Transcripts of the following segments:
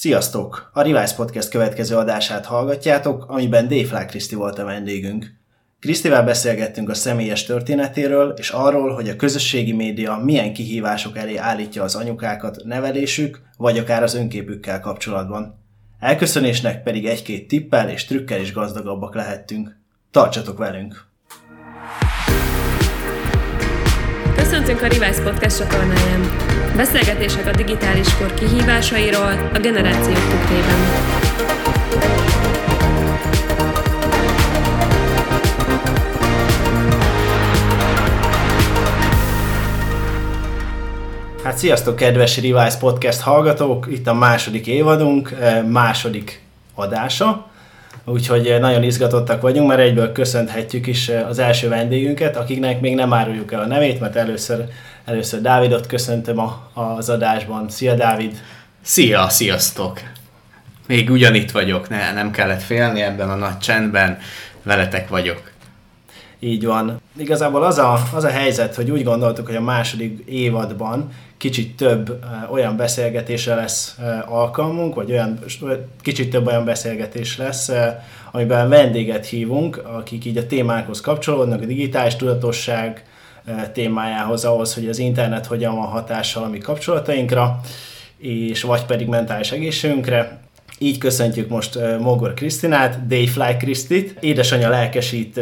Sziasztok! A Rivals Podcast következő adását hallgatjátok, amiben Déflák Kriszti volt a vendégünk. Krisztivel beszélgettünk a személyes történetéről, és arról, hogy a közösségi média milyen kihívások elé állítja az anyukákat nevelésük, vagy akár az önképükkel kapcsolatban. Elköszönésnek pedig egy-két tippel és trükkel is gazdagabbak lehettünk. Tartsatok velünk! Köszöntünk a Rivals Podcast csatornáján. Beszélgetések a digitális kor kihívásairól a generációk tükrében. Hát sziasztok, kedves Rivals Podcast hallgatók! Itt a második évadunk, eh, második adása. Úgyhogy nagyon izgatottak vagyunk, mert egyből köszönhetjük is eh, az első vendégünket, akiknek még nem áruljuk el a nevét, mert először, először Dávidot köszöntöm a, az adásban. Szia Dávid! Szia, sziasztok! Még ugyanitt vagyok, ne, nem kellett félni ebben a nagy csendben, veletek vagyok. Így van. Igazából az a, az a helyzet, hogy úgy gondoltuk, hogy a második évadban kicsit több olyan beszélgetésre lesz alkalmunk, vagy olyan, kicsit több olyan beszélgetés lesz, amiben vendéget hívunk, akik így a témákhoz kapcsolódnak, a digitális tudatosság témájához, ahhoz, hogy az internet hogyan van hatással a mi kapcsolatainkra, és vagy pedig mentális egészségünkre. Így köszöntjük most Mogor Krisztinát, Dayfly Krisztit, édesanyja lelkesít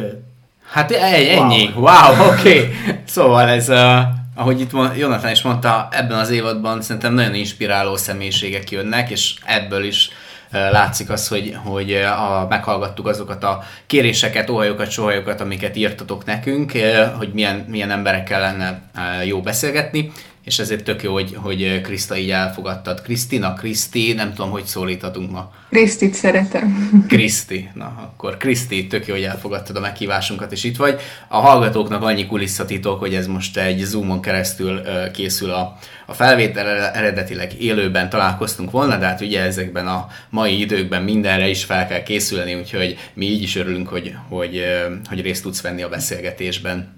Hát ennyi, wow, wow oké. Okay. Szóval ez, uh, ahogy itt Jonathan is mondta, ebben az évadban szerintem nagyon inspiráló személyiségek jönnek, és ebből is látszik az, hogy, hogy a, meghallgattuk azokat a kéréseket, óhajokat, sohajokat, amiket írtatok nekünk, hogy milyen, milyen emberekkel lenne jó beszélgetni, és ezért tök jó, hogy, hogy Kriszta így elfogadtad. Krisztina, Kriszti, nem tudom, hogy szólíthatunk ma. Krisztit szeretem. Kriszti, na akkor Kriszti, tök jó, hogy elfogadtad a meghívásunkat, és itt vagy. A hallgatóknak annyi kulisszatitok, hogy ez most egy Zoomon keresztül készül a, a felvétel, eredetileg élőben találkoztunk volna, de hát ugye ezekben a mai időkben mindenre is fel kell készülni, úgyhogy mi így is örülünk, hogy, hogy, hogy részt tudsz venni a beszélgetésben.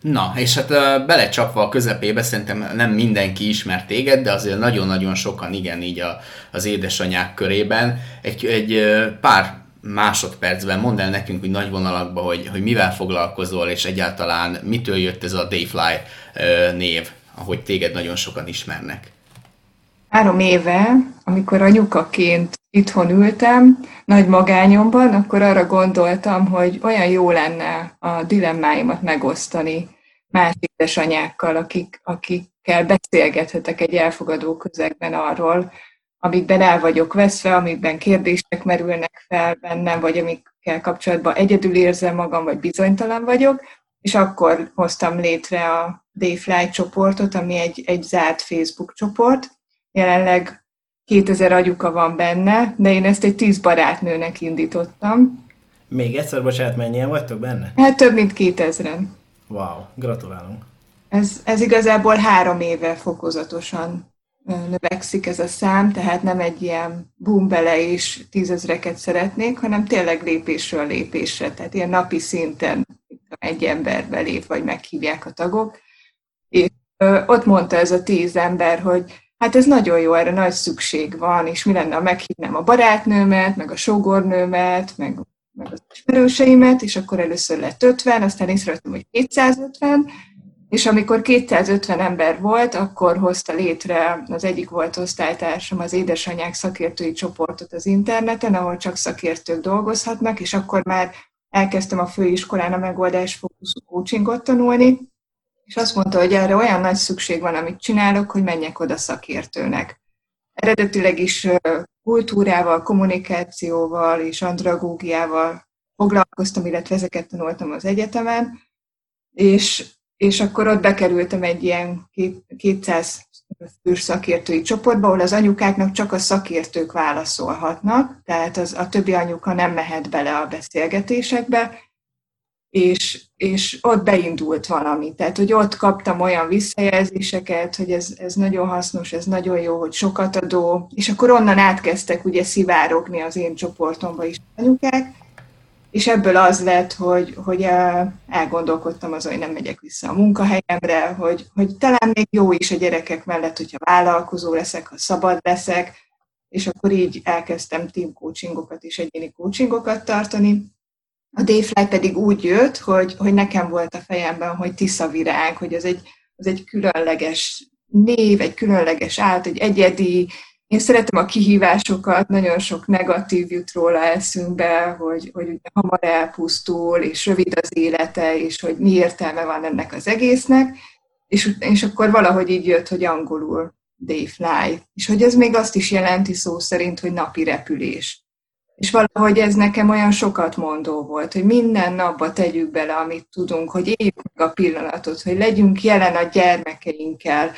Na, és hát belecsapva a közepébe, szerintem nem mindenki ismer téged, de azért nagyon-nagyon sokan igen így a, az édesanyák körében. Egy, egy pár másodpercben mondd el nekünk hogy nagy vonalakban, hogy, hogy mivel foglalkozol, és egyáltalán mitől jött ez a Dayfly név, ahogy téged nagyon sokan ismernek. Három éve, amikor anyukaként itthon ültem, nagy magányomban, akkor arra gondoltam, hogy olyan jó lenne a dilemmáimat megosztani más édesanyákkal, akik, akikkel beszélgethetek egy elfogadó közegben arról, amikben el vagyok veszve, amikben kérdések merülnek fel bennem, vagy amikkel kapcsolatban egyedül érzem magam, vagy bizonytalan vagyok, és akkor hoztam létre a Dayfly csoportot, ami egy, egy zárt Facebook csoport. Jelenleg 2000 agyuka van benne, de én ezt egy 10 barátnőnek indítottam. Még egyszer, bocsánat, mennyien vagytok benne? Hát több mint 2000-en. Wow, gratulálunk. Ez, ez igazából három éve fokozatosan növekszik ez a szám, tehát nem egy ilyen boom bele és tízezreket szeretnék, hanem tényleg lépésről lépésre, tehát ilyen napi szinten egy ember belép, vagy meghívják a tagok. És ott mondta ez a tíz ember, hogy hát ez nagyon jó, erre nagy szükség van, és mi lenne, ha meghívnám a barátnőmet, meg a sógornőmet, meg, meg az ismerőseimet, és akkor először lett 50, aztán észrevettem, hogy 250, és amikor 250 ember volt, akkor hozta létre, az egyik volt osztálytársam, az édesanyák szakértői csoportot az interneten, ahol csak szakértők dolgozhatnak, és akkor már elkezdtem a főiskolán a megoldás fókuszú coachingot tanulni, és azt mondta, hogy erre olyan nagy szükség van, amit csinálok, hogy menjek oda szakértőnek. Eredetileg is kultúrával, kommunikációval és andragógiával foglalkoztam, illetve ezeket tanultam az egyetemen, és, és akkor ott bekerültem egy ilyen 200 fős szakértői csoportba, ahol az anyukáknak csak a szakértők válaszolhatnak, tehát az, a többi anyuka nem mehet bele a beszélgetésekbe, és, és ott beindult valami. Tehát, hogy ott kaptam olyan visszajelzéseket, hogy ez, ez nagyon hasznos, ez nagyon jó, hogy sokat adó, és akkor onnan átkezdtek ugye szivárogni az én csoportomba is anyukák, és ebből az lett, hogy, hogy elgondolkodtam azon, hogy nem megyek vissza a munkahelyemre, hogy, hogy talán még jó is a gyerekek mellett, hogyha vállalkozó leszek, ha szabad leszek, és akkor így elkezdtem team coachingokat és egyéni coachingokat tartani. A Dayfly pedig úgy jött, hogy, hogy nekem volt a fejemben, hogy Tisza Virág, hogy az egy, az egy különleges név, egy különleges át, egy egyedi, én szeretem a kihívásokat, nagyon sok negatív jut róla eszünkbe, hogy, hogy ugye hamar elpusztul, és rövid az élete, és hogy mi értelme van ennek az egésznek, és, és akkor valahogy így jött, hogy angolul Dayfly, és hogy ez még azt is jelenti szó szerint, hogy napi repülés. És valahogy ez nekem olyan sokat mondó volt, hogy minden napba tegyük bele, amit tudunk, hogy éljük meg a pillanatot, hogy legyünk jelen a gyermekeinkkel,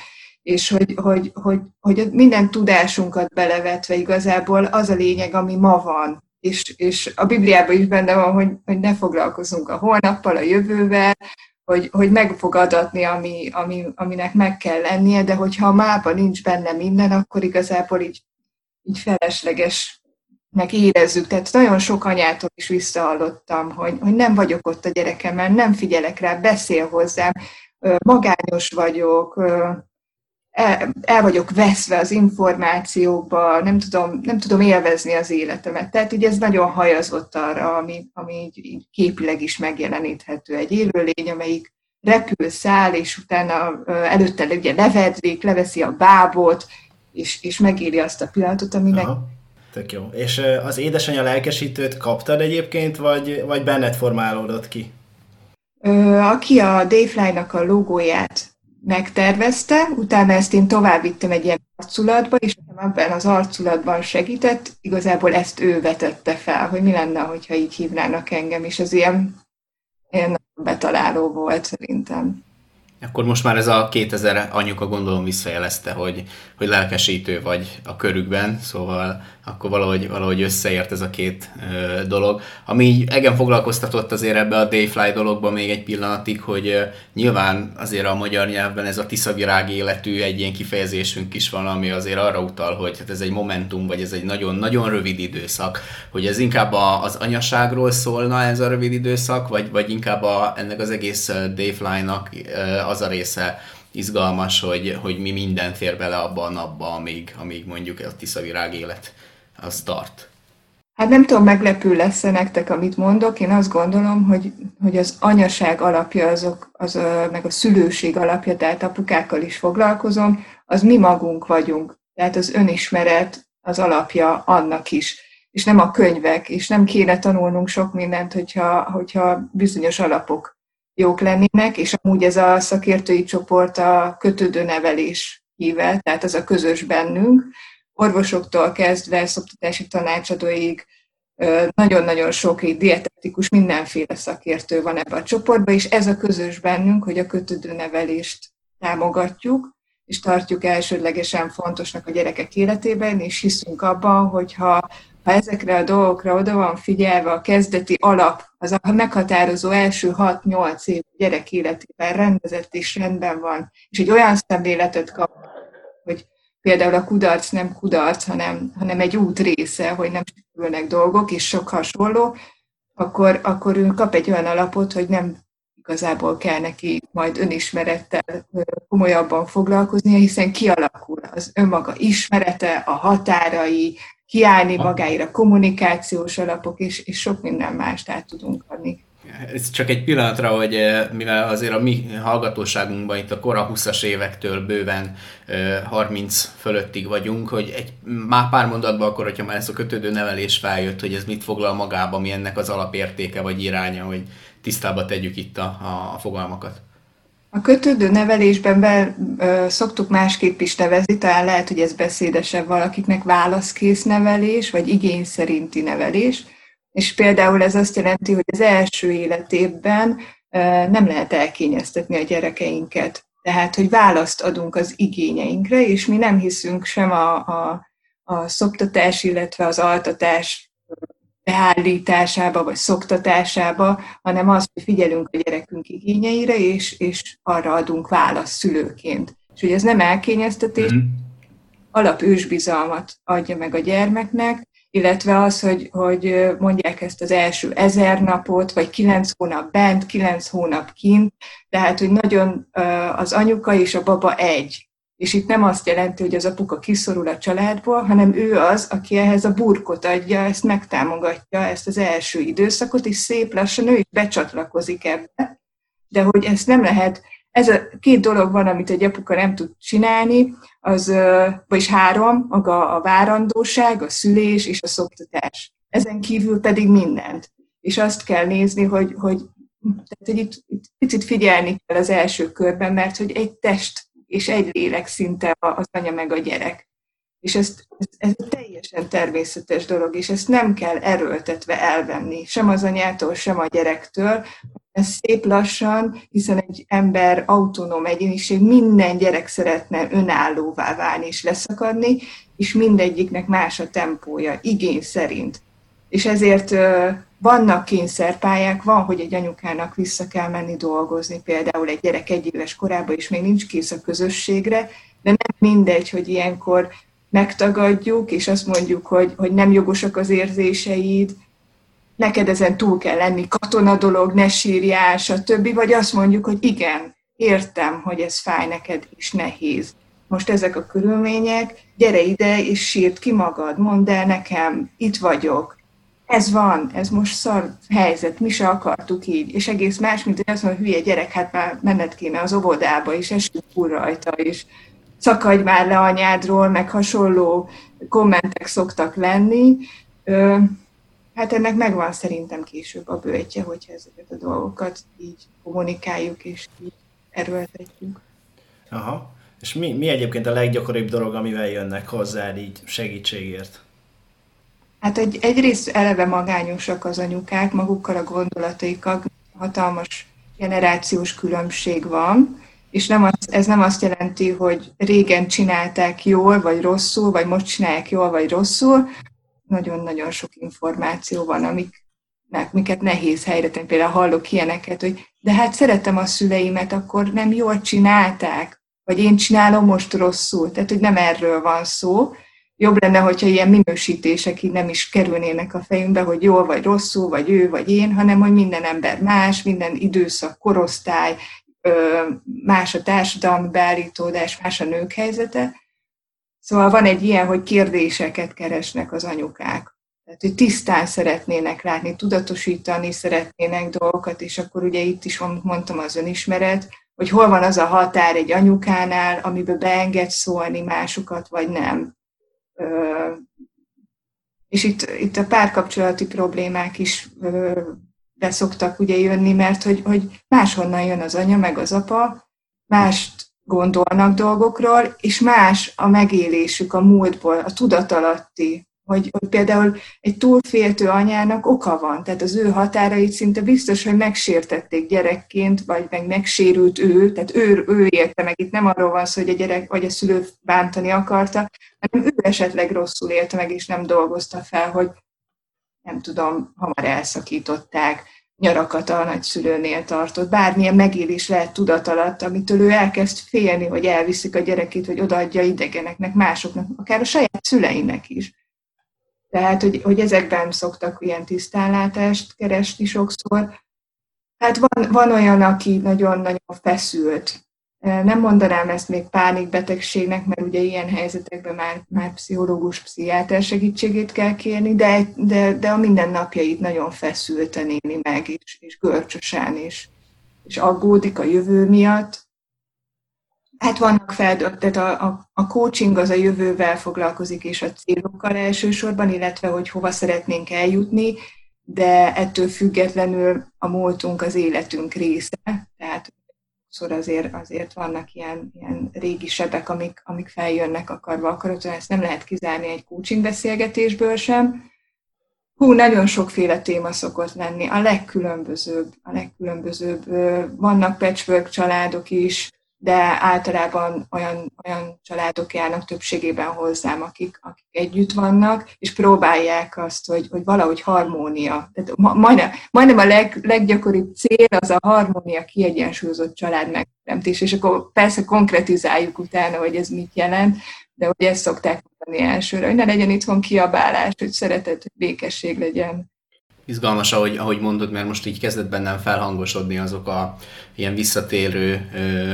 és hogy, hogy, hogy, hogy minden tudásunkat belevetve igazából az a lényeg, ami ma van. És, és a Bibliában is benne van, hogy, hogy ne foglalkozunk a holnappal, a jövővel, hogy, hogy meg fog adatni, ami, ami, aminek meg kell lennie, de hogyha a mában nincs benne minden, akkor igazából így, így felesleges meg érezzük. Tehát nagyon sok anyától is visszahallottam, hogy, hogy nem vagyok ott a gyerekemmel, nem figyelek rá, beszél hozzám, magányos vagyok, el, el vagyok veszve az információkba, nem tudom, nem tudom élvezni az életemet. Tehát ugye ez nagyon hajazott arra, ami, ami így, így képileg is megjeleníthető. Egy élőlény, amelyik repül, száll, és utána előtte ugye levedlik, leveszi a bábot, és, és megéli azt a pillanatot, aminek Aha. Tök jó. És az édesanyja lelkesítőt kaptad egyébként, vagy, vagy benned formálódott ki? Aki a Dayfly-nak a logóját megtervezte, utána ezt én tovább vittem egy ilyen arculatba, és ebben az arculatban segített, igazából ezt ő vetette fel, hogy mi lenne, hogyha így hívnának engem, és az ilyen, ilyen betaláló volt szerintem. Akkor most már ez a 2000 anyuka gondolom visszajelezte, hogy, hogy lelkesítő vagy a körükben, szóval akkor valahogy, valahogy összeért ez a két ö, dolog. Ami így egen foglalkoztatott azért ebbe a Dayfly dologba még egy pillanatig, hogy ö, nyilván azért a magyar nyelvben ez a tiszavirág életű egy ilyen kifejezésünk is van, ami azért arra utal, hogy hát ez egy momentum, vagy ez egy nagyon-nagyon rövid időszak, hogy ez inkább a, az anyaságról szólna ez a rövid időszak, vagy, vagy inkább a, ennek az egész Dayfly-nak az a része, izgalmas, hogy, hogy mi minden fér bele abba a napba, amíg, amíg mondjuk a tiszavirág élet az tart. Hát nem tudom, meglepő lesz-e nektek, amit mondok. Én azt gondolom, hogy, hogy az anyaság alapja, azok, az, meg a szülőség alapja, tehát apukákkal is foglalkozom, az mi magunk vagyunk. Tehát az önismeret az alapja annak is. És nem a könyvek, és nem kéne tanulnunk sok mindent, hogyha, hogyha bizonyos alapok jók lennének, és amúgy ez a szakértői csoport a kötődő nevelés híve, tehát az a közös bennünk, orvosoktól kezdve szoktatási tanácsadóig, nagyon-nagyon sok dietetikus, mindenféle szakértő van ebben a csoportban, és ez a közös bennünk, hogy a kötődő nevelést támogatjuk, és tartjuk elsődlegesen fontosnak a gyerekek életében, és hiszünk abban, hogyha ha ezekre a dolgokra oda van figyelve, a kezdeti alap, az a meghatározó első 6-8 év gyerek életében rendezett és rendben van, és egy olyan szemléletet kap, hogy például a kudarc nem kudarc, hanem, hanem egy út része, hogy nem sikerülnek dolgok, és sok hasonló, akkor, akkor ő kap egy olyan alapot, hogy nem igazából kell neki majd önismerettel komolyabban foglalkoznia, hiszen kialakul az önmaga ismerete, a határai, kiállni magáira kommunikációs alapok, és, és sok minden mást át tudunk adni ez csak egy pillanatra, hogy eh, mivel azért a mi hallgatóságunkban itt a kora 20-as évektől bőven 30 eh, fölöttig vagyunk, hogy egy már pár mondatban akkor, hogyha már ez a kötődő nevelés feljött, hogy ez mit foglal magába, mi ennek az alapértéke vagy iránya, hogy tisztába tegyük itt a, a, a fogalmakat. A kötődő nevelésben be, ö, szoktuk másképp is nevezni, talán lehet, hogy ez beszédesebb valakiknek válaszkész nevelés, vagy igény szerinti nevelés. És például ez azt jelenti, hogy az első életében nem lehet elkényeztetni a gyerekeinket. Tehát, hogy választ adunk az igényeinkre, és mi nem hiszünk sem a, a, a szoptatás, illetve az altatás beállításába, vagy szoktatásába, hanem az, hogy figyelünk a gyerekünk igényeire, és, és arra adunk választ szülőként. És hogy ez nem elkényeztetés, mm-hmm. alapősbizalmat adja meg a gyermeknek, illetve az, hogy, hogy mondják ezt az első ezer napot, vagy kilenc hónap bent, kilenc hónap kint, tehát, hogy nagyon az anyuka és a baba egy, És itt nem azt jelenti, hogy az apuka kiszorul a családból, hanem ő az, aki ehhez a burkot adja, ezt megtámogatja, ezt az első időszakot, és szép lassan ő is becsatlakozik ebbe. De hogy ezt nem lehet, ez a két dolog van, amit egy apuka nem tud csinálni, az, vagyis három, maga a várandóság, a szülés és a szoktatás. Ezen kívül pedig mindent. És azt kell nézni, hogy, hogy, tehát, hogy itt, itt picit figyelni kell az első körben, mert hogy egy test és egy lélek szinte az anya meg a gyerek. És ezt, ez, ez teljesen természetes dolog, és ezt nem kell erőltetve elvenni, sem az anyától, sem a gyerektől. Ez szép lassan, hiszen egy ember autonóm egyéniség, minden gyerek szeretne önállóvá válni és leszakadni, és mindegyiknek más a tempója, igény szerint. És ezért vannak kényszerpályák, van, hogy egy anyukának vissza kell menni dolgozni, például egy gyerek egy éves korában is még nincs kész a közösségre, de nem mindegy, hogy ilyenkor megtagadjuk, és azt mondjuk, hogy, hogy nem jogosak az érzéseid, neked ezen túl kell lenni, katona dolog, ne sírjál, stb. Vagy azt mondjuk, hogy igen, értem, hogy ez fáj neked, és nehéz. Most ezek a körülmények, gyere ide, és sírt ki magad, mondd el nekem, itt vagyok, ez van, ez most szar helyzet, mi se akartuk így, és egész más, mint hogy azt mondja, hülye gyerek, hát már menned kéne az óvodába, és esünk full rajta, és szakadj már le anyádról, meg hasonló kommentek szoktak lenni. Hát ennek megvan szerintem később a bőtje, hogyha ezeket a dolgokat így kommunikáljuk, és így erőltetjük. Aha. És mi, mi egyébként a leggyakoribb dolog, amivel jönnek hozzá így segítségért? Hát egy, egyrészt eleve magányosak az anyukák, magukkal a gondolataikkal, hatalmas generációs különbség van, és nem az, ez nem azt jelenti, hogy régen csinálták jól, vagy rosszul, vagy most csinálják jól, vagy rosszul. Nagyon-nagyon sok információ van, amik, miket nehéz helyre tenni. Például hallok ilyeneket, hogy de hát szeretem a szüleimet, akkor nem jól csinálták, vagy én csinálom most rosszul. Tehát, hogy nem erről van szó, jobb lenne, hogyha ilyen minősítések így nem is kerülnének a fejünkbe, hogy jól vagy rosszul, vagy ő, vagy én, hanem hogy minden ember más, minden időszak, korosztály, más a társadalmi beállítódás, más a nők helyzete. Szóval van egy ilyen, hogy kérdéseket keresnek az anyukák. Tehát, hogy tisztán szeretnének látni, tudatosítani szeretnének dolgokat, és akkor ugye itt is, amit mondtam, az önismeret, hogy hol van az a határ egy anyukánál, amiben beenged szólni másokat, vagy nem és itt, itt a párkapcsolati problémák is beszoktak ugye jönni, mert hogy, hogy máshonnan jön az anya, meg az apa, mást gondolnak dolgokról, és más a megélésük a múltból, a tudatalatti hogy, hogy például egy túlféltő anyának oka van, tehát az ő határait szinte biztos, hogy megsértették gyerekként, vagy meg megsérült ő, tehát ő, ő élte meg. Itt nem arról van szó, hogy a gyerek vagy a szülő bántani akarta, hanem ő esetleg rosszul élte meg, és nem dolgozta fel, hogy nem tudom, hamar elszakították, nyarakat a nagyszülőnél tartott, bármilyen megélés lehet tudat alatt, amitől ő elkezd félni, hogy elviszik a gyerekét, vagy odaadja idegeneknek, másoknak, akár a saját szüleinek is. Tehát, hogy, hogy ezekben szoktak ilyen tisztánlátást keresni sokszor. Hát van, van olyan, aki nagyon-nagyon feszült. Nem mondanám ezt még pánikbetegségnek, mert ugye ilyen helyzetekben már, már pszichológus, pszichiáter segítségét kell kérni, de, de, de a mindennapjait nagyon feszülten éli meg, és, és görcsösen, és, és aggódik a jövő miatt. Hát vannak feldölt, tehát a, a, a coaching az a jövővel foglalkozik, és a célokkal elsősorban, illetve hogy hova szeretnénk eljutni, de ettől függetlenül a múltunk az életünk része, tehát sokszor azért, azért vannak ilyen, ilyen régi sebek, amik, amik feljönnek akarva akaratlan, ezt nem lehet kizárni egy coaching beszélgetésből sem. Hú, nagyon sokféle téma szokott lenni, a legkülönbözőbb, a legkülönbözőbb. Vannak patchwork családok is, de általában olyan, olyan családok járnak többségében hozzám, akik, akik együtt vannak, és próbálják azt, hogy, hogy valahogy harmónia. Tehát majdnem, majdnem a leg, leggyakoribb cél az a harmónia kiegyensúlyozott család megteremtés, és akkor persze konkretizáljuk utána, hogy ez mit jelent, de hogy ezt szokták mondani elsőre, hogy ne legyen itthon kiabálás, hogy szeretet, hogy békesség legyen. Izgalmas, ahogy, ahogy mondod, mert most így kezdett bennem felhangosodni azok a ilyen visszatérő ö,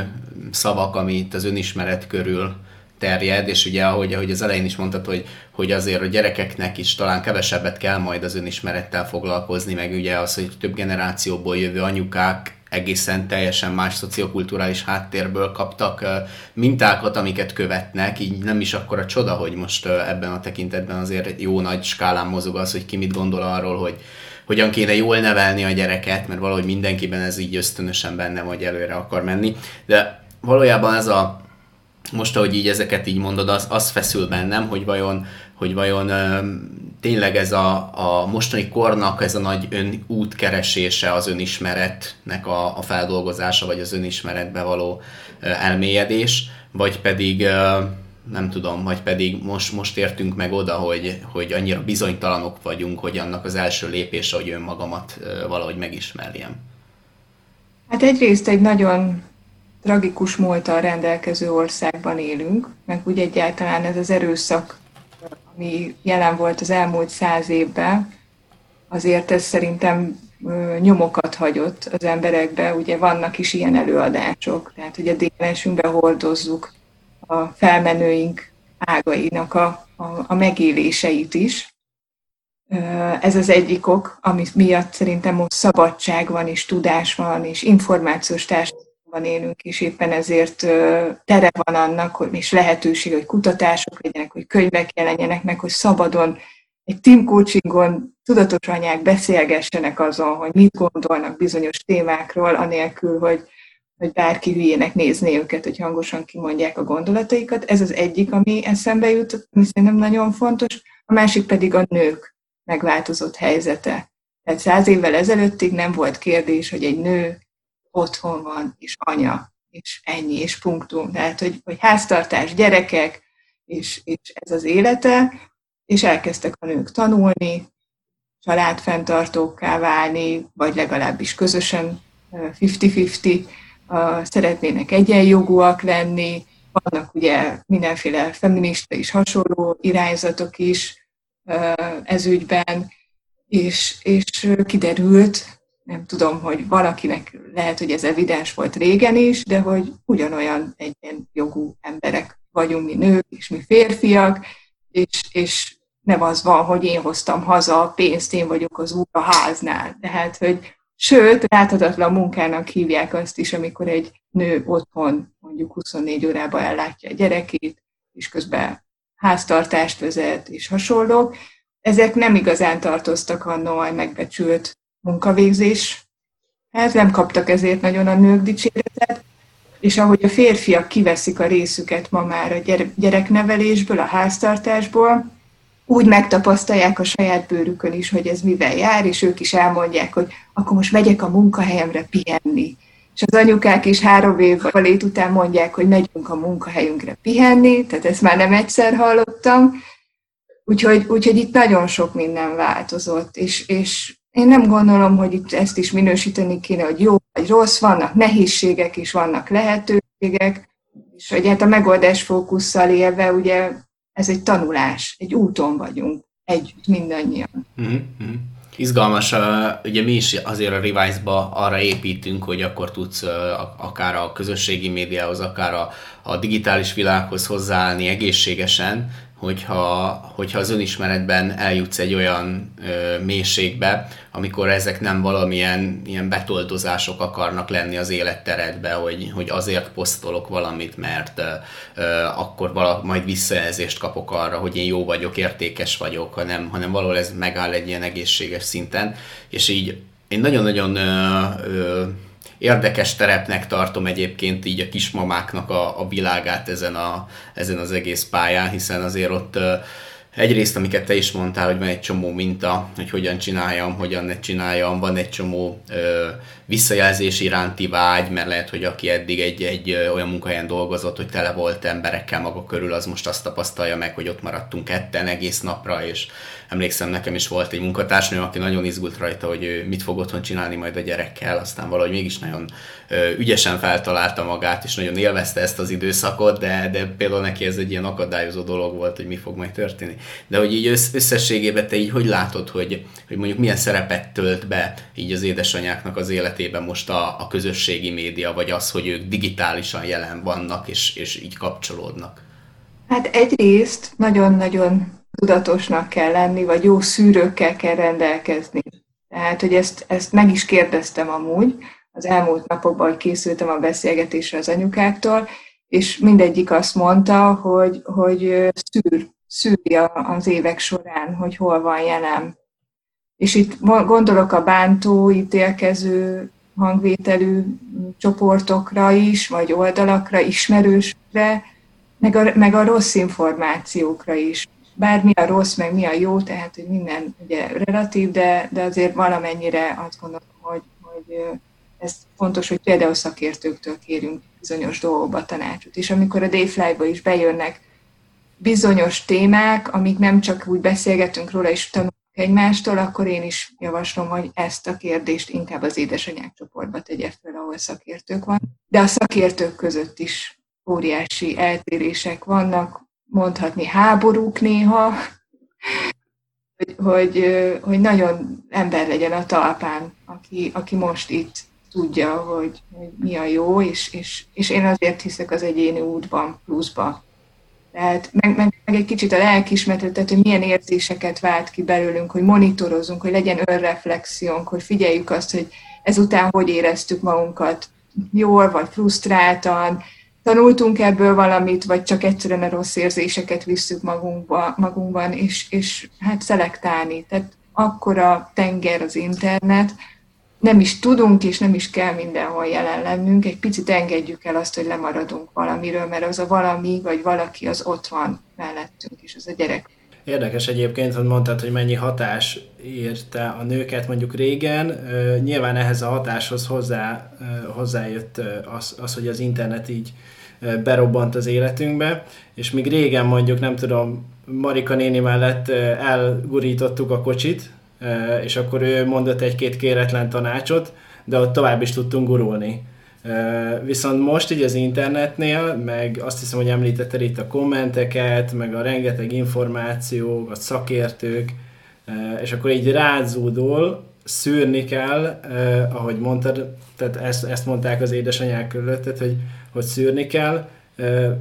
szavak, ami itt az önismeret körül terjed, és ugye ahogy, ahogy az elején is mondtad, hogy, hogy azért a gyerekeknek is talán kevesebbet kell majd az önismerettel foglalkozni, meg ugye az, hogy több generációból jövő anyukák egészen teljesen más szociokulturális háttérből kaptak mintákat, amiket követnek, így nem is akkor a csoda, hogy most ebben a tekintetben azért jó nagy skálán mozog az, hogy ki mit gondol arról, hogy hogyan kéne jól nevelni a gyereket, mert valahogy mindenkiben ez így ösztönösen benne, vagy előre akar menni. De valójában ez a most, ahogy így ezeket így mondod, az, az feszül bennem, hogy vajon, hogy vajon tényleg ez a, a mostani kornak ez a nagy ön útkeresése, az önismeretnek a, a feldolgozása, vagy az önismeretbe való elmélyedés, vagy pedig nem tudom, vagy pedig most, most értünk meg oda, hogy, hogy annyira bizonytalanok vagyunk, hogy annak az első lépése, hogy önmagamat valahogy megismerjem. Hát egyrészt egy nagyon tragikus múltal rendelkező országban élünk, meg úgy egyáltalán ez az erőszak, ami jelen volt az elmúlt száz évben, azért ez szerintem nyomokat hagyott az emberekbe, ugye vannak is ilyen előadások, tehát ugye DNS-ünkbe hordozzuk a felmenőink ágainak a, a, a megéléseit is. Ez az egyik ok, ami miatt szerintem most szabadság van, és tudás van, és információs társadalom van élünk, és éppen ezért tere van annak, hogy is lehetőség, hogy kutatások legyenek, hogy könyvek jelenjenek meg, hogy szabadon egy team coachingon tudatos anyák beszélgessenek azon, hogy mit gondolnak bizonyos témákról, anélkül, hogy, hogy bárki hülyének nézné őket, hogy hangosan kimondják a gondolataikat. Ez az egyik, ami eszembe jut, ami szerintem nagyon fontos. A másik pedig a nők megváltozott helyzete. Tehát száz évvel ezelőttig nem volt kérdés, hogy egy nő otthon van, és anya, és ennyi, és punktum. Tehát, hogy, hogy háztartás, gyerekek, és, és ez az élete, és elkezdtek a nők tanulni, családfenntartókká válni, vagy legalábbis közösen 50-50 szeretnének egyenjogúak lenni, vannak ugye mindenféle feminista és hasonló irányzatok is ez ügyben, és, és kiderült, nem tudom, hogy valakinek lehet, hogy ez evidens volt régen is, de hogy ugyanolyan egyenjogú emberek vagyunk mi nők, és mi férfiak, és, és nem az van, hogy én hoztam haza a pénzt, én vagyok az úr a háznál. Tehát, hogy sőt, láthatatlan munkának hívják azt is, amikor egy nő otthon mondjuk 24 órában ellátja a gyerekét, és közben háztartást vezet, és hasonlók. Ezek nem igazán tartoztak annó a megbecsült munkavégzés. Hát nem kaptak ezért nagyon a nők dicséretet, és ahogy a férfiak kiveszik a részüket ma már a gyereknevelésből, a háztartásból, úgy megtapasztalják a saját bőrükön is, hogy ez mivel jár, és ők is elmondják, hogy akkor most megyek a munkahelyemre pihenni. És az anyukák is három év valét után mondják, hogy megyünk a munkahelyünkre pihenni, tehát ezt már nem egyszer hallottam. Úgyhogy, úgyhogy itt nagyon sok minden változott, és, és én nem gondolom, hogy itt ezt is minősíteni kéne, hogy jó vagy rossz, vannak nehézségek és vannak lehetőségek, és hogy hát a megoldás fókusszal élve, ugye ez egy tanulás, egy úton vagyunk együtt mindannyian. Mm-hmm. Izgalmas, ugye mi is azért a Revise-ba arra építünk, hogy akkor tudsz akár a közösségi médiához, akár a, a digitális világhoz hozzáállni egészségesen, hogyha, hogyha az önismeretben eljutsz egy olyan ö, mélységbe, amikor ezek nem valamilyen ilyen betoldozások akarnak lenni az életteredbe, hogy, hogy azért posztolok valamit, mert ö, akkor vala, majd visszajelzést kapok arra, hogy én jó vagyok, értékes vagyok, hanem, hanem valahol ez megáll egy ilyen egészséges szinten, és így én nagyon-nagyon ö, ö, érdekes terepnek tartom egyébként így a kismamáknak a, a világát ezen, a, ezen az egész pályán, hiszen azért ott egyrészt, amiket te is mondtál, hogy van egy csomó minta, hogy hogyan csináljam, hogyan ne csináljam, van egy csomó ö, visszajelzés iránti vágy, mert lehet, hogy aki eddig egy, egy olyan munkahelyen dolgozott, hogy tele volt emberekkel maga körül, az most azt tapasztalja meg, hogy ott maradtunk ketten egész napra, és emlékszem, nekem is volt egy munkatársnő, aki nagyon izgult rajta, hogy ő mit fog otthon csinálni majd a gyerekkel, aztán valahogy mégis nagyon ö, ügyesen feltalálta magát, és nagyon élvezte ezt az időszakot, de, de például neki ez egy ilyen akadályozó dolog volt, hogy mi fog majd történni. De hogy így összességében te így hogy látod, hogy, hogy mondjuk milyen szerepet tölt be így az édesanyáknak az életében most a, a közösségi média, vagy az, hogy ők digitálisan jelen vannak, és, és így kapcsolódnak? Hát egyrészt nagyon-nagyon tudatosnak kell lenni, vagy jó szűrőkkel kell rendelkezni. Tehát, hogy ezt, ezt meg is kérdeztem amúgy, az elmúlt napokban, hogy készültem a beszélgetésre az anyukáktól, és mindegyik azt mondta, hogy, hogy szűr, szűri az évek során, hogy hol van jelen. És itt gondolok a bántó, ítélkező hangvételű csoportokra is, vagy oldalakra, ismerősre, meg a, meg a rossz információkra is. Bár mi a rossz, meg mi a jó, tehát hogy minden ugye relatív, de, de azért valamennyire azt gondolom, hogy, hogy ez fontos, hogy például szakértőktől kérünk bizonyos dolgokba tanácsot. És amikor a Dayfly-ba is bejönnek bizonyos témák, amik nem csak úgy beszélgetünk róla, és tanulunk egymástól, akkor én is javaslom, hogy ezt a kérdést inkább az édesanyák csoportba tegye fel, ahol szakértők van. De a szakértők között is óriási eltérések vannak, mondhatni háborúk néha, hogy, hogy, hogy nagyon ember legyen a talpán, aki, aki most itt tudja, hogy, hogy mi a jó, és, és, és én azért hiszek az egyéni útban, pluszba. Tehát meg, meg, meg egy kicsit a lelkismeretet, hogy milyen érzéseket vált ki belőlünk, hogy monitorozunk, hogy legyen önreflexiónk, hogy figyeljük azt, hogy ezután hogy éreztük magunkat, jól vagy frusztráltan, tanultunk ebből valamit, vagy csak egyszerűen a rossz érzéseket visszük magunkba, magunkban, és, és hát szelektálni. Tehát akkora tenger az internet, nem is tudunk, és nem is kell mindenhol jelen lennünk, egy picit engedjük el azt, hogy lemaradunk valamiről, mert az a valami, vagy valaki az ott van mellettünk, és az a gyerek. Érdekes egyébként, hogy mondtad, hogy mennyi hatás érte a nőket mondjuk régen. Nyilván ehhez a hatáshoz hozzá, hozzájött az, az, hogy az internet így berobbant az életünkbe, és még régen mondjuk, nem tudom, Marika néni mellett elgurítottuk a kocsit, és akkor ő mondott egy-két kéretlen tanácsot, de ott tovább is tudtunk gurulni. Viszont most így az internetnél, meg azt hiszem, hogy említetted itt a kommenteket, meg a rengeteg információ, a szakértők, és akkor így rázódól szűrni kell, ahogy mondtad, tehát ezt, ezt mondták az édesanyák körülött, tehát hogy, hogy szűrni kell.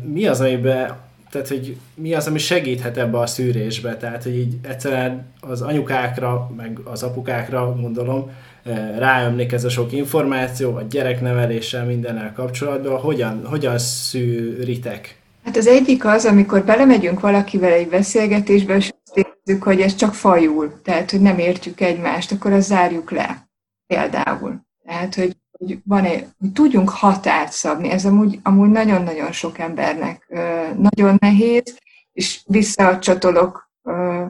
Mi az, amiben tehát hogy mi az, ami segíthet ebbe a szűrésbe, tehát hogy így egyszerűen az anyukákra, meg az apukákra gondolom, eh, ráömlik ez a sok információ, a gyerekneveléssel, mindennel kapcsolatban, hogyan, hogyan szűritek? Hát az egyik az, amikor belemegyünk valakivel egy beszélgetésbe, és azt érzük, hogy ez csak fajul, tehát hogy nem értjük egymást, akkor azt zárjuk le. Például. Tehát, hogy hogy, van egy, hogy tudjunk határt szabni. Ez amúgy, amúgy nagyon-nagyon sok embernek nagyon nehéz, és visszacsatolok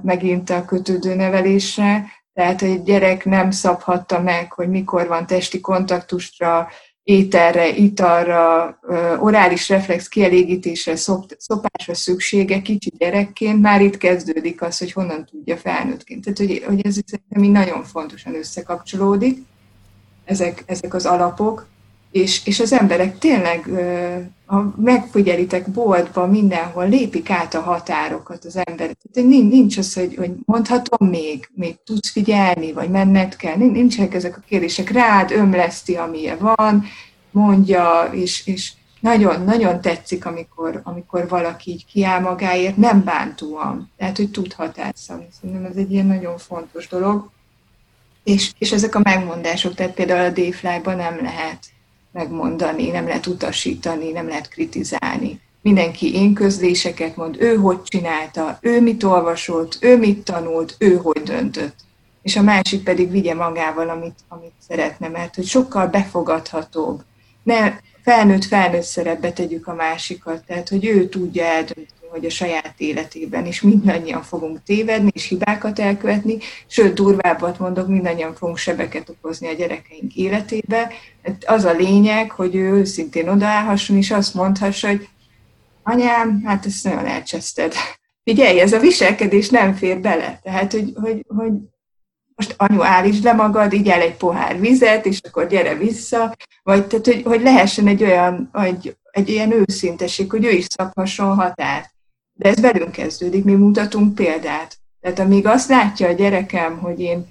megint a kötődő nevelésre, tehát egy gyerek nem szabhatta meg, hogy mikor van testi kontaktusra, ételre, italra, orális reflex kielégítésre, szopásra szüksége kicsi gyerekként, már itt kezdődik az, hogy honnan tudja felnőttként. Tehát, hogy, hogy ez szerintem nagyon fontosan összekapcsolódik ezek, ezek az alapok, és, és az emberek tényleg, ha megfigyelitek boltban, mindenhol lépik át a határokat az emberek. Tehát nincs az, hogy, hogy mondhatom még, még tudsz figyelni, vagy menned kell. Nincsenek ezek a kérdések. Rád ömleszti, amilyen van, mondja, és, és nagyon-nagyon tetszik, amikor, amikor valaki így kiáll magáért, nem bántóan. Tehát, hogy tud határt Szerintem ez egy ilyen nagyon fontos dolog. És, és ezek a megmondások, tehát például a Dayfly-ban nem lehet megmondani, nem lehet utasítani, nem lehet kritizálni. Mindenki én közléseket mond, ő hogy csinálta, ő mit olvasott, ő mit tanult, ő hogy döntött. És a másik pedig vigye magával, amit, amit szeretne, mert hogy sokkal befogadhatóbb. Ne felnőtt felnőtt szerepbe tegyük a másikat, tehát hogy ő tudja eldönteni, hogy a saját életében is mindannyian fogunk tévedni és hibákat elkövetni, sőt, durvábbat mondok, mindannyian fogunk sebeket okozni a gyerekeink életébe. Hát az a lényeg, hogy ő őszintén odaállhasson, és azt mondhassa, hogy anyám, hát ezt nagyon elcseszted. Figyelj, ez a viselkedés nem fér bele. Tehát, hogy, hogy, hogy most anyu állítsd le magad, így el egy pohár vizet, és akkor gyere vissza, vagy tehát, hogy, hogy lehessen egy olyan, egy, egy ilyen őszinteség, hogy ő is szabhasson határt De ez velünk kezdődik, mi mutatunk példát. Tehát amíg azt látja a gyerekem, hogy én,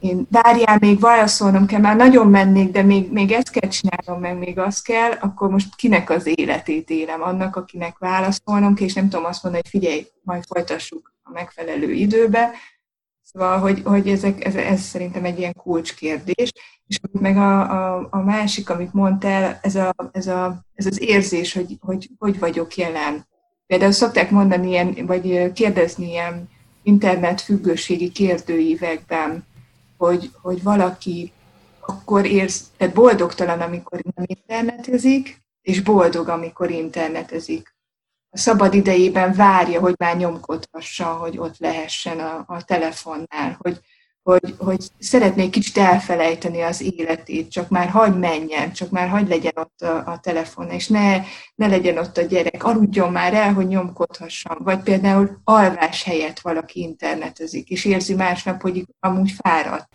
én várjál, még válaszolnom kell, már nagyon mennék, de még, még ezt kell csinálnom, meg még azt kell, akkor most kinek az életét élem? Annak, akinek válaszolnom kell, és nem tudom azt mondani, hogy figyelj, majd folytassuk a megfelelő időbe, Szóval, hogy, hogy ezek, ez, ez szerintem egy ilyen kulcskérdés. És meg a, a, a másik, amit mondtál, ez, a, ez, a, ez az érzés, hogy, hogy hogy vagyok jelen. Például szokták mondani ilyen, vagy kérdezni ilyen internet függőségi kérdőívekben, hogy, hogy valaki akkor érz, tehát boldogtalan, amikor nem internetezik, és boldog, amikor internetezik. A szabad idejében várja, hogy már nyomkodhassa, hogy ott lehessen a, a telefonnál, hogy, hogy, hogy szeretnék kicsit elfelejteni az életét, csak már hagy menjen, csak már hagy legyen ott a, a telefon, és ne, ne legyen ott a gyerek, aludjon már el, hogy nyomkodhassam. Vagy például alvás helyett valaki internetezik, és érzi másnap, hogy amúgy fáradt.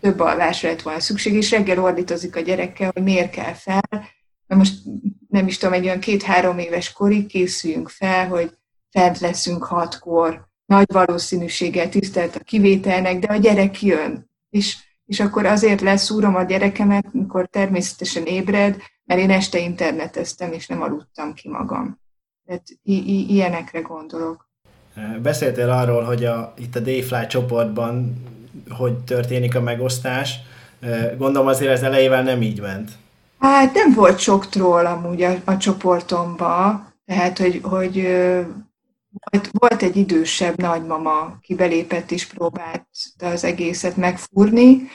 Több alvásra lett volna szükség, és reggel ordítozik a gyerekkel, hogy miért kell fel, na most nem is tudom, egy olyan két-három éves korig készüljünk fel, hogy fent leszünk hatkor, nagy valószínűséggel tisztelt a kivételnek, de a gyerek jön. És, és akkor azért leszúrom a gyerekemet, mikor természetesen ébred, mert én este interneteztem, és nem aludtam ki magam. Tehát i- i- ilyenekre gondolok. Beszéltél arról, hogy a, itt a Dayfly csoportban hogy történik a megosztás. Gondolom azért ez elejével nem így ment. Hát nem volt sok troll amúgy a, a csoportomba, tehát hogy, hogy volt, volt egy idősebb nagymama, aki belépett és próbált az egészet megfúrni,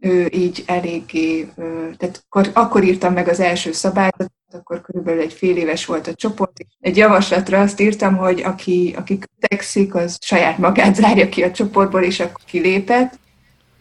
ő így eléggé, tehát akkor, akkor írtam meg az első szabályzatot, akkor körülbelül egy fél éves volt a csoport. Egy javaslatra azt írtam, hogy aki, aki kötekszik, az saját magát zárja ki a csoportból, és akkor kilépett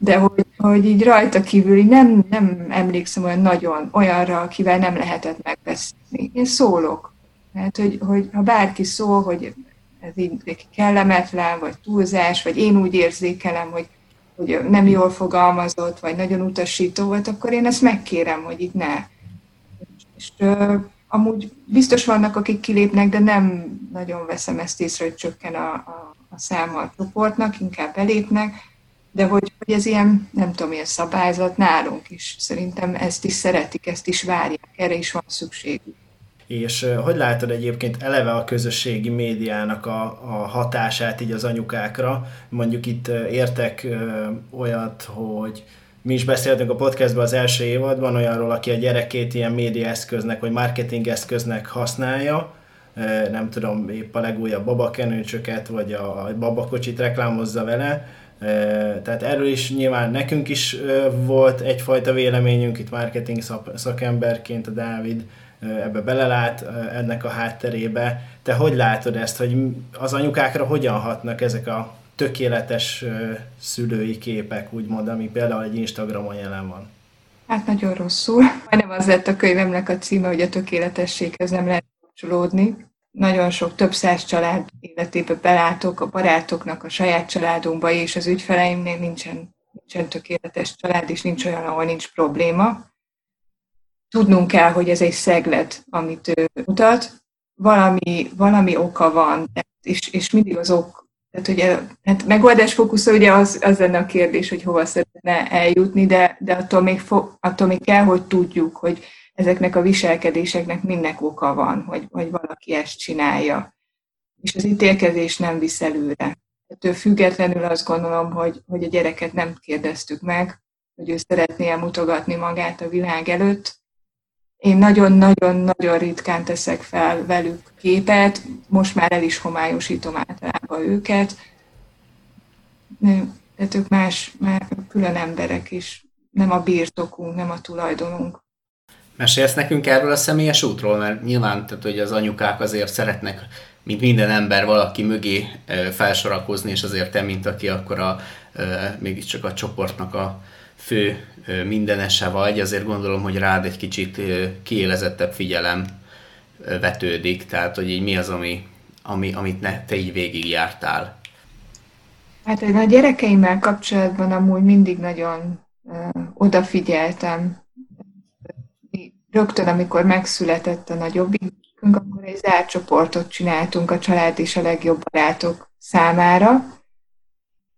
de hogy, hogy így rajta kívül nem, nem emlékszem olyan nagyon olyanra, akivel nem lehetett megbeszélni. Én szólok. mert hogy, hogy ha bárki szól, hogy ez így kellemetlen, vagy túlzás, vagy én úgy érzékelem, hogy, hogy nem jól fogalmazott, vagy nagyon utasító volt, akkor én ezt megkérem, hogy itt ne. És uh, amúgy biztos vannak, akik kilépnek, de nem nagyon veszem ezt észre, hogy csökken a, a, a száma a csoportnak, inkább belépnek de hogy, hogy ez ilyen, nem tudom, ilyen szabályzat nálunk is. Szerintem ezt is szeretik, ezt is várják, erre is van szükségük. És hogy látod egyébként eleve a közösségi médiának a, a hatását így az anyukákra? Mondjuk itt értek olyat, hogy mi is beszéltünk a podcastban az első évadban olyanról, aki a gyerekét ilyen média eszköznek vagy marketing eszköznek használja, nem tudom, épp a legújabb babakenőcsöket vagy a babakocsit reklámozza vele, tehát erről is nyilván nekünk is volt egyfajta véleményünk, itt marketing szakemberként a Dávid ebbe belelát ennek a hátterébe. Te hogy látod ezt, hogy az anyukákra hogyan hatnak ezek a tökéletes szülői képek, úgymond, ami például egy Instagramon jelen van? Hát nagyon rosszul. Nem az lett a könyvemnek a címe, hogy a tökéletességhez nem lehet kapcsolódni nagyon sok, több száz család életébe belátok, a barátoknak, a saját családunkba és az ügyfeleimnél nincsen, nincsen tökéletes család, és nincs olyan, ahol nincs probléma. Tudnunk kell, hogy ez egy szeglet, amit ő mutat, valami, valami oka van, és, és mindig az ok, tehát ugye, hát megoldás fókusza ugye az, az lenne a kérdés, hogy hova szeretne eljutni, de, de attól, még fo, attól még kell, hogy tudjuk, hogy ezeknek a viselkedéseknek mindnek oka van, hogy, hogy valaki ezt csinálja. És az ítélkezés nem visz előre. Ettől függetlenül azt gondolom, hogy, hogy a gyereket nem kérdeztük meg, hogy ő szeretné mutogatni magát a világ előtt. Én nagyon-nagyon-nagyon ritkán teszek fel velük képet, most már el is homályosítom általában őket. Tehát ők más, már külön emberek is, nem a birtokunk, nem a tulajdonunk. Mesélsz nekünk erről a személyes útról, mert nyilván tehát, hogy az anyukák azért szeretnek, mint minden ember, valaki mögé felsorakozni, és azért te, mint aki akkor a, mégiscsak a csoportnak a fő mindenese vagy, azért gondolom, hogy rád egy kicsit kiélezettebb figyelem vetődik, tehát hogy így mi az, ami, ami, amit ne, te így végigjártál. Hát én a gyerekeimmel kapcsolatban amúgy mindig nagyon odafigyeltem rögtön, amikor megszületett a nagyobbik, szülőkünk, akkor egy zárt csoportot csináltunk a család és a legjobb barátok számára.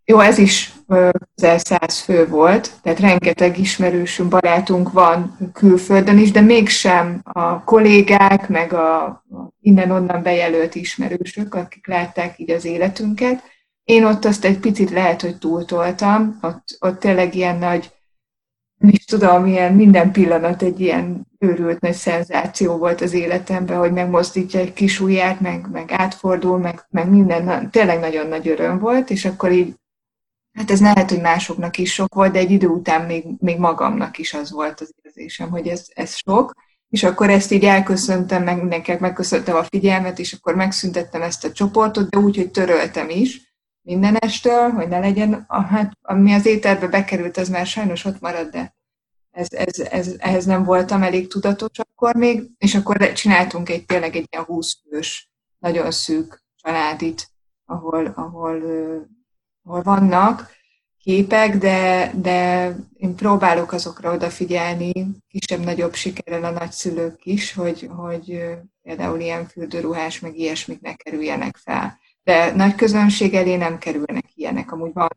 Jó, ez is közel száz fő volt, tehát rengeteg ismerősünk, barátunk van külföldön is, de mégsem a kollégák, meg a innen-onnan bejelölt ismerősök, akik látták így az életünket. Én ott azt egy picit lehet, hogy túltoltam, ott, ott tényleg ilyen nagy is tudom, ilyen minden pillanat egy ilyen őrült nagy szenzáció volt az életemben, hogy megmozdítja egy kis ujját, meg, meg átfordul, meg, meg minden, tényleg nagyon nagy öröm volt, és akkor így, hát ez lehet, hogy másoknak is sok volt, de egy idő után még, még magamnak is az volt az érzésem, hogy ez, ez sok, és akkor ezt így elköszöntem, meg mindenkinek megköszöntem a figyelmet, és akkor megszüntettem ezt a csoportot, de úgy, hogy töröltem is minden estől, hogy ne legyen, hát ami az ételbe bekerült, az már sajnos ott marad, de ez, ez, ez, ehhez nem voltam elég tudatos akkor még, és akkor csináltunk egy tényleg egy ilyen 20 fős, nagyon szűk családit, ahol, ahol, ahol vannak képek, de, de én próbálok azokra odafigyelni, kisebb-nagyobb sikerrel a nagyszülők is, hogy, hogy például ilyen fürdőruhás, meg ilyesmik ne kerüljenek fel. De nagy közönség elé nem kerülnek ilyenek. Amúgy van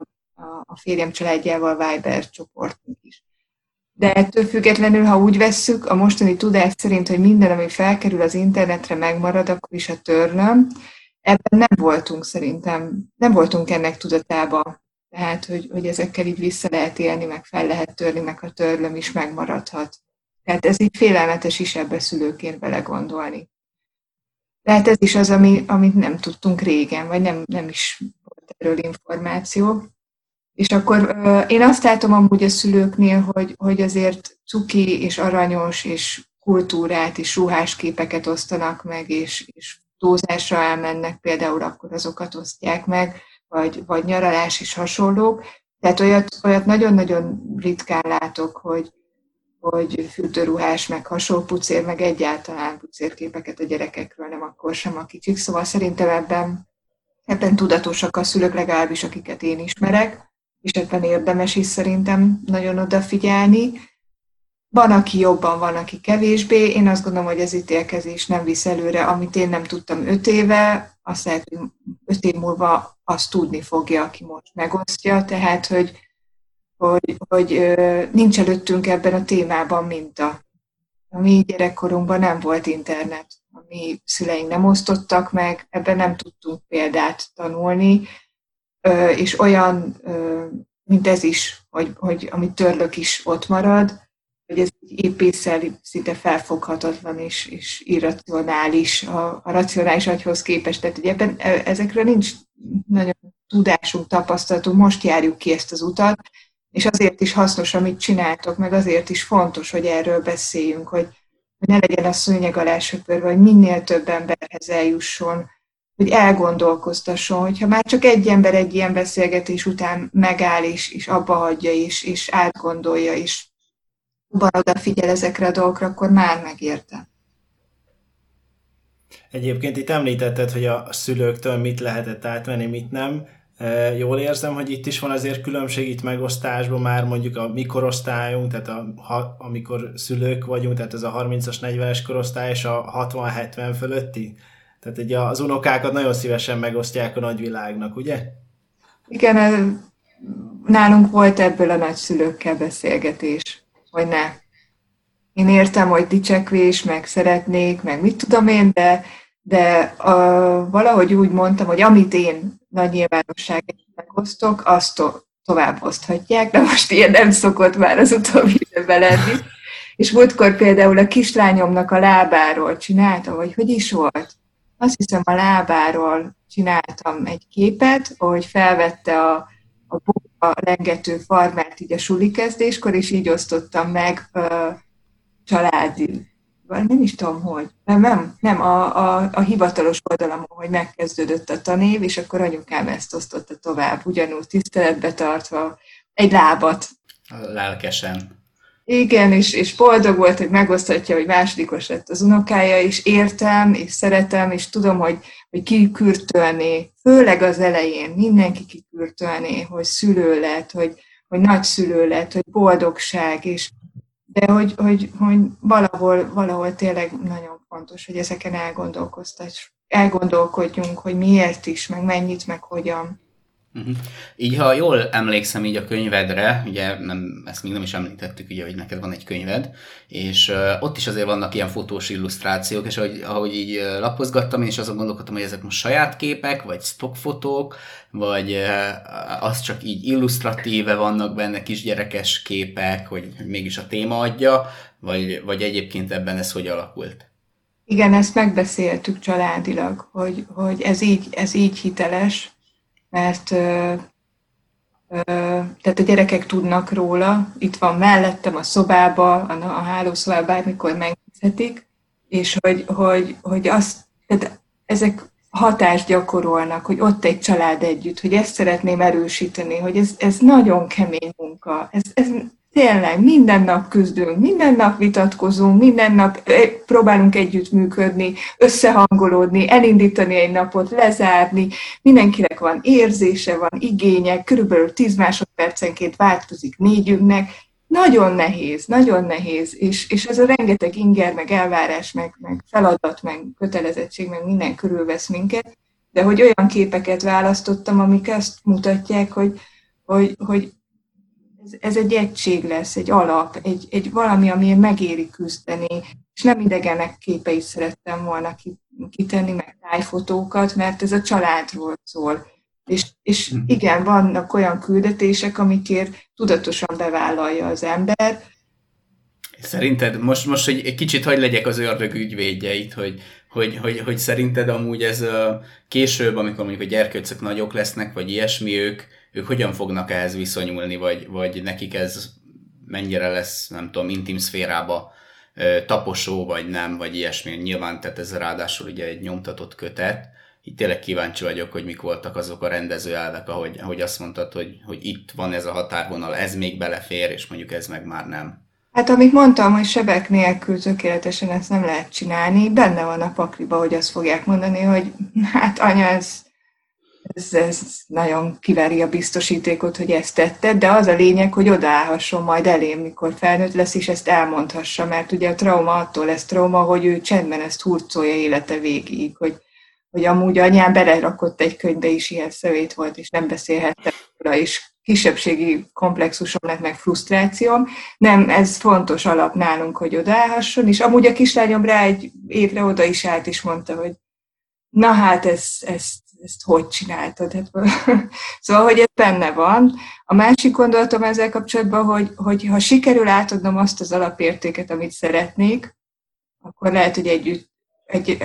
a férjem családjával Viber csoportunk is. De ettől függetlenül, ha úgy vesszük, a mostani tudás szerint, hogy minden, ami felkerül az internetre, megmarad, akkor is a törlöm, ebben nem voltunk szerintem, nem voltunk ennek tudatába. Tehát, hogy, hogy ezekkel így vissza lehet élni, meg fel lehet törni, meg a törlöm is megmaradhat. Tehát ez így félelmetes is ebbe szülőként belegondolni. Tehát ez is az, ami, amit nem tudtunk régen, vagy nem, nem is volt erről információ. És akkor én azt látom amúgy a szülőknél, hogy, hogy azért cuki és aranyos és kultúrát és ruhásképeket osztanak meg, és, és túlzásra elmennek, például akkor azokat osztják meg, vagy, vagy nyaralás és hasonlók. Tehát olyat, olyat nagyon-nagyon ritkán látok, hogy, hogy fürdőruhás, meg hasonló pucér, meg egyáltalán pucérképeket a gyerekekről, nem akkor sem a kicsik. Szóval szerintem ebben, ebben tudatosak a szülők, legalábbis akiket én ismerek, és ebben érdemes is szerintem nagyon odafigyelni. Van, aki jobban, van, aki kevésbé. Én azt gondolom, hogy az ítélkezés nem visz előre, amit én nem tudtam öt éve, azt lehet, hogy öt év múlva azt tudni fogja, aki most megosztja, tehát, hogy, hogy, hogy nincs előttünk ebben a témában minta. A mi gyerekkorunkban nem volt internet, a mi szüleink nem osztottak meg, ebben nem tudtunk példát tanulni, és olyan, mint ez is, hogy, hogy amit törlök is ott marad, hogy ez épészel szinte felfoghatatlan és, és irracionális a, a racionális agyhoz képest. Tehát ugye ebben, e, ezekről nincs nagyon tudásunk, tapasztalatunk, most járjuk ki ezt az utat, és azért is hasznos, amit csináltok, meg azért is fontos, hogy erről beszéljünk, hogy, hogy ne legyen a szőnyeg alá söpörve, hogy minél több emberhez eljusson, hogy elgondolkoztasson, hogyha már csak egy ember egy ilyen beszélgetés után megáll és, és abba hagyja és, és átgondolja, és jobban odafigyel ezekre a dolgokra, akkor már megérte. Egyébként itt említetted, hogy a szülőktől mit lehetett átvenni, mit nem. E, jól érzem, hogy itt is van azért különbség itt megosztásban már mondjuk a mi korosztályunk, tehát a, ha, amikor szülők vagyunk, tehát ez a 30-as, 40-es korosztály és a 60-70 fölötti tehát ugye az unokákat nagyon szívesen megosztják a nagyvilágnak, ugye? Igen, nálunk volt ebből a nagyszülőkkel beszélgetés, hogy ne. Én értem, hogy dicsekvés, meg szeretnék, meg mit tudom én, de, de a, valahogy úgy mondtam, hogy amit én nagy nyilvánosságot megosztok, azt to- tovább oszthatják, de most ilyen nem szokott már az utóbbi időben lenni. És múltkor például a kislányomnak a lábáról csinálta, hogy hogy is volt azt hiszem a lábáról csináltam egy képet, ahogy felvette a, a a lengető farmát így a suli kezdéskor, és így osztottam meg uh, családi, nem is tudom, hogy. Nem, nem, nem a, a, a hivatalos oldalamon, hogy megkezdődött a tanév, és akkor anyukám ezt osztotta tovább, ugyanúgy tiszteletbe tartva egy lábat. Lelkesen. Igen, és, és boldog volt, hogy megosztatja, hogy másodikos lett az unokája, és értem, és szeretem, és tudom, hogy, hogy kikürtölné, főleg az elején mindenki kikürtölné, hogy szülő lett, hogy, hogy nagyszülő lett, hogy boldogság, és de hogy, hogy, hogy valahol, valahol tényleg nagyon fontos, hogy ezeken elgondolkodjunk, hogy miért is, meg mennyit, meg hogyan. Uh-huh. Így, ha jól emlékszem így a könyvedre, ugye nem, ezt még nem is említettük, ugye, hogy neked van egy könyved, és uh, ott is azért vannak ilyen fotós illusztrációk, és ahogy, ahogy így lapozgattam, én is azon gondolkodtam, hogy ezek most saját képek, vagy stockfotók, vagy uh, az csak így illusztratíve vannak benne kisgyerekes képek, hogy mégis a téma adja, vagy, vagy egyébként ebben ez hogy alakult? Igen, ezt megbeszéltük családilag, hogy, hogy ez, így, ez így hiteles, mert tehát a gyerekek tudnak róla, itt van mellettem a szobába, a, a hálószobában bármikor megnézhetik, és hogy, hogy, hogy azt, tehát ezek hatást gyakorolnak, hogy ott egy család együtt, hogy ezt szeretném erősíteni, hogy ez, ez nagyon kemény munka, ez, ez tényleg minden nap küzdünk, minden nap vitatkozunk, minden nap próbálunk együttműködni, összehangolódni, elindítani egy napot, lezárni, mindenkinek van érzése, van igénye, körülbelül 10 másodpercenként változik négyünknek, nagyon nehéz, nagyon nehéz, és, és ez a rengeteg inger, meg elvárás, meg, meg feladat, meg kötelezettség, meg minden körülvesz minket, de hogy olyan képeket választottam, amik ezt mutatják, hogy, hogy, hogy ez, ez egy egység lesz, egy alap, egy, egy valami, ami megéri küzdeni, és nem idegenek képeit szerettem volna kitenni, meg tájfotókat, mert ez a családról szól. És, és mhm. igen, vannak olyan küldetések, amikért tudatosan bevállalja az ember. Szerinted, most, most hogy egy kicsit hagy legyek az ördög ügyvédjeit, hogy, hogy, hogy, hogy szerinted amúgy ez a később, amikor mondjuk a gyerkőcök nagyok lesznek, vagy ilyesmi, ők, ők hogyan fognak ehhez viszonyulni, vagy, vagy nekik ez mennyire lesz, nem tudom, intim szférába taposó, vagy nem, vagy ilyesmi. Nyilván, tehát ez ráadásul ugye egy nyomtatott kötet. Itt tényleg kíváncsi vagyok, hogy mik voltak azok a rendezőelvek, ahogy, ahogy azt mondtad, hogy, hogy itt van ez a határvonal, ez még belefér, és mondjuk ez meg már nem. Hát amit mondtam, hogy sebek nélkül tökéletesen ezt nem lehet csinálni, benne van a pakliba, hogy azt fogják mondani, hogy hát anya, ez ez, ez nagyon kiveri a biztosítékot, hogy ezt tetted, de az a lényeg, hogy odaállhasson majd elém, mikor felnőtt lesz, és ezt elmondhassa, mert ugye a trauma attól lesz trauma, hogy ő csendben ezt hurcolja élete végig, hogy, hogy amúgy anyám belerakott egy könyvbe is ilyen szövét volt, és nem beszélhettem róla, és kisebbségi komplexusom lett meg frusztrációm. Nem, ez fontos alap nálunk, hogy odaállhasson, és amúgy a kislányom rá egy évre oda is állt, és mondta, hogy na hát ez, ezt ezt hogy csináltad? Hát, szóval, hogy ez benne van. A másik gondolatom ezzel kapcsolatban, hogy, hogy ha sikerül átadnom azt az alapértéket, amit szeretnék, akkor lehet, hogy együtt, egy,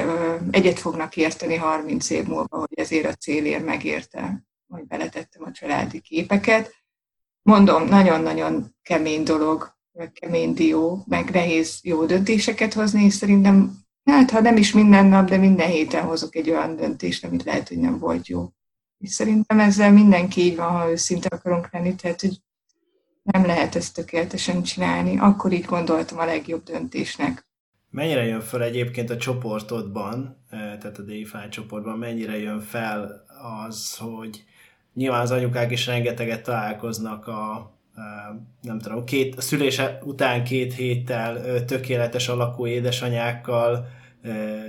egyet fognak érteni 30 év múlva, hogy ezért a célért megérte, hogy beletettem a családi képeket. Mondom, nagyon-nagyon kemény dolog, kemény dió, meg nehéz jó döntéseket hozni, és szerintem Hát, ha nem is minden nap, de minden héten hozok egy olyan döntést, amit lehet, hogy nem volt jó. És szerintem ezzel mindenki így van, ha őszinte akarunk lenni, tehát, hogy nem lehet ezt tökéletesen csinálni. Akkor így gondoltam a legjobb döntésnek. Mennyire jön fel egyébként a csoportodban, eh, tehát a DeFi csoportban, mennyire jön fel az, hogy nyilván az anyukák is rengeteget találkoznak a, nem tudom, két, a szülése után két héttel tökéletes alakú édesanyákkal,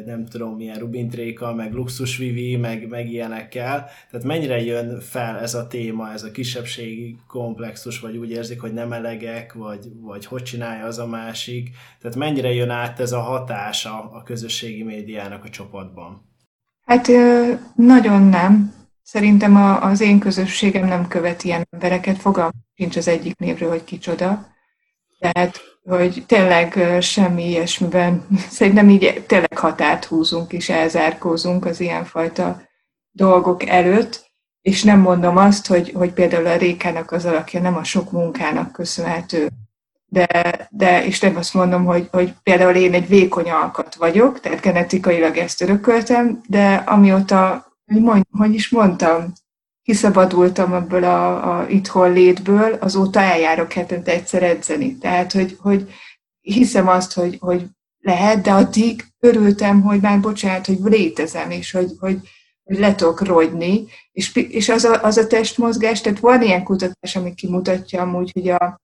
nem tudom milyen rubintrékkal, meg luxusvivi, meg, meg ilyenekkel. Tehát mennyire jön fel ez a téma, ez a kisebbségi komplexus, vagy úgy érzik, hogy nem elegek, vagy, vagy hogy csinálja az a másik. Tehát mennyire jön át ez a hatása a közösségi médiának a csapatban? Hát nagyon nem. Szerintem a, az én közösségem nem követ ilyen embereket, fogalmam sincs az egyik névről, hogy kicsoda. Tehát, hogy tényleg semmi ilyesmiben, szerintem így tényleg határt húzunk és elzárkózunk az ilyenfajta dolgok előtt, és nem mondom azt, hogy, hogy például a Rékának az alakja nem a sok munkának köszönhető, de, de és nem azt mondom, hogy, hogy például én egy vékony alkat vagyok, tehát genetikailag ezt örököltem, de amióta hogy, mond, hogy is mondtam, kiszabadultam ebből a, a itthon létből, azóta eljárok hetente egyszer edzeni. Tehát, hogy, hogy hiszem azt, hogy, hogy lehet, de addig örültem, hogy már bocsánat, hogy létezem, és hogy, hogy, hogy le rogyni, és, és az, a, az a testmozgás, tehát van ilyen kutatás, ami kimutatja amúgy, hogy a